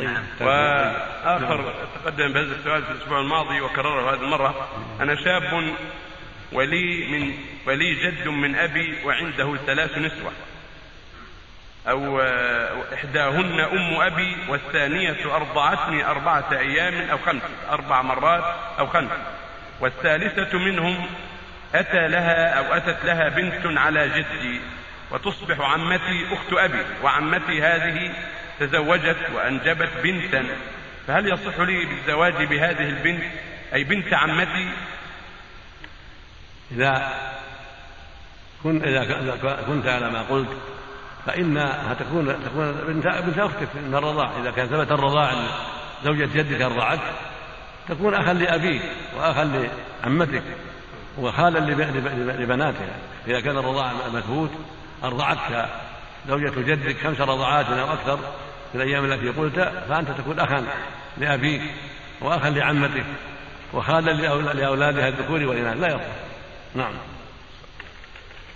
نعم. وآخر تقدم بهذا السؤال في الأسبوع الماضي وكرره هذه المرة. أنا شاب ولي من ولي جد من أبي وعنده ثلاث نسوة. أو إحداهن أم أبي والثانية أرضعتني أربعة أيام أو خمس أربع مرات أو خمس. والثالثة منهم أتى لها أو أتت لها بنت على جدي. وتصبح عمتي أخت أبي. وعمتي هذه تزوجت وأنجبت بنتا فهل يصح لي بالزواج بهذه البنت أي بنت عمتي؟ إذا كنت إذا كنت على ما قلت فإنها تكون تكون بنت بنت أختك من الرضاع إذا كان ثبت الرضاع زوجة جدك أرضعتك تكون أخا لأبيك وأخا لعمتك وخالا لبناتها. إذا كان الرضاع مثبوت أرضعتك زوجة جدك خمس رضعات أو أكثر في الأيام التي قلت فأنت تكون أخا لأبيك وأخا لعمتك وخالا لأولادها الذكور والإناث. لا يصح نعم.